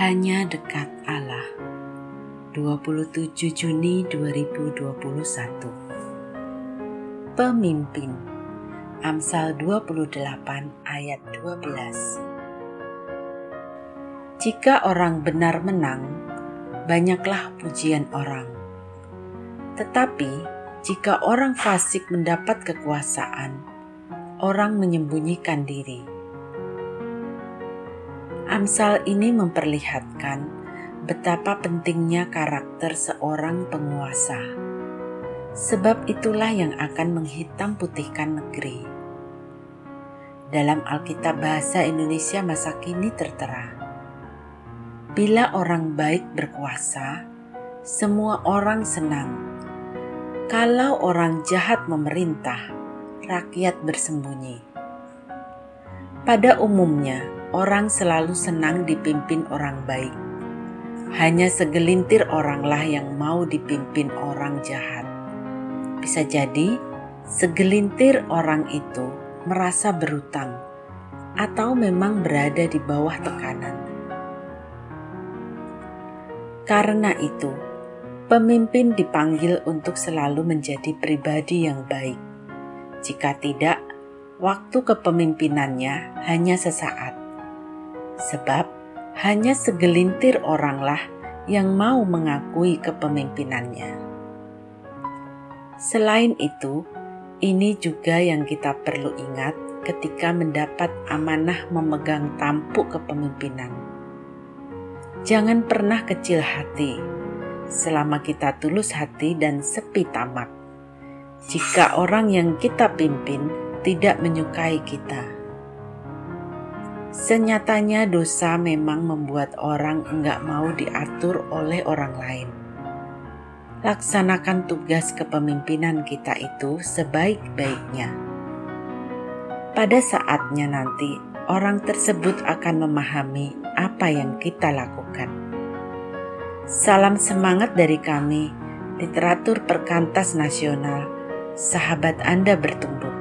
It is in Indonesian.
Hanya dekat Allah 27 Juni 2021 Pemimpin Amsal 28 ayat 12 Jika orang benar menang, banyaklah pujian orang. Tetapi jika orang fasik mendapat kekuasaan, orang menyembunyikan diri. Amsal ini memperlihatkan betapa pentingnya karakter seorang penguasa. Sebab itulah yang akan menghitam putihkan negeri. Dalam Alkitab Bahasa Indonesia masa kini tertera, Bila orang baik berkuasa, semua orang senang. Kalau orang jahat memerintah, rakyat bersembunyi. Pada umumnya, orang selalu senang dipimpin orang baik. Hanya segelintir oranglah yang mau dipimpin orang jahat. Bisa jadi segelintir orang itu merasa berutang atau memang berada di bawah tekanan. Karena itu, pemimpin dipanggil untuk selalu menjadi pribadi yang baik. Jika tidak, waktu kepemimpinannya hanya sesaat sebab hanya segelintir oranglah yang mau mengakui kepemimpinannya. Selain itu, ini juga yang kita perlu ingat ketika mendapat amanah memegang tampuk kepemimpinan. Jangan pernah kecil hati selama kita tulus hati dan sepi tamak. Jika orang yang kita pimpin tidak menyukai kita Senyatanya dosa memang membuat orang enggak mau diatur oleh orang lain. Laksanakan tugas kepemimpinan kita itu sebaik-baiknya. Pada saatnya nanti, orang tersebut akan memahami apa yang kita lakukan. Salam semangat dari kami, literatur perkantas nasional, sahabat Anda bertumbuh.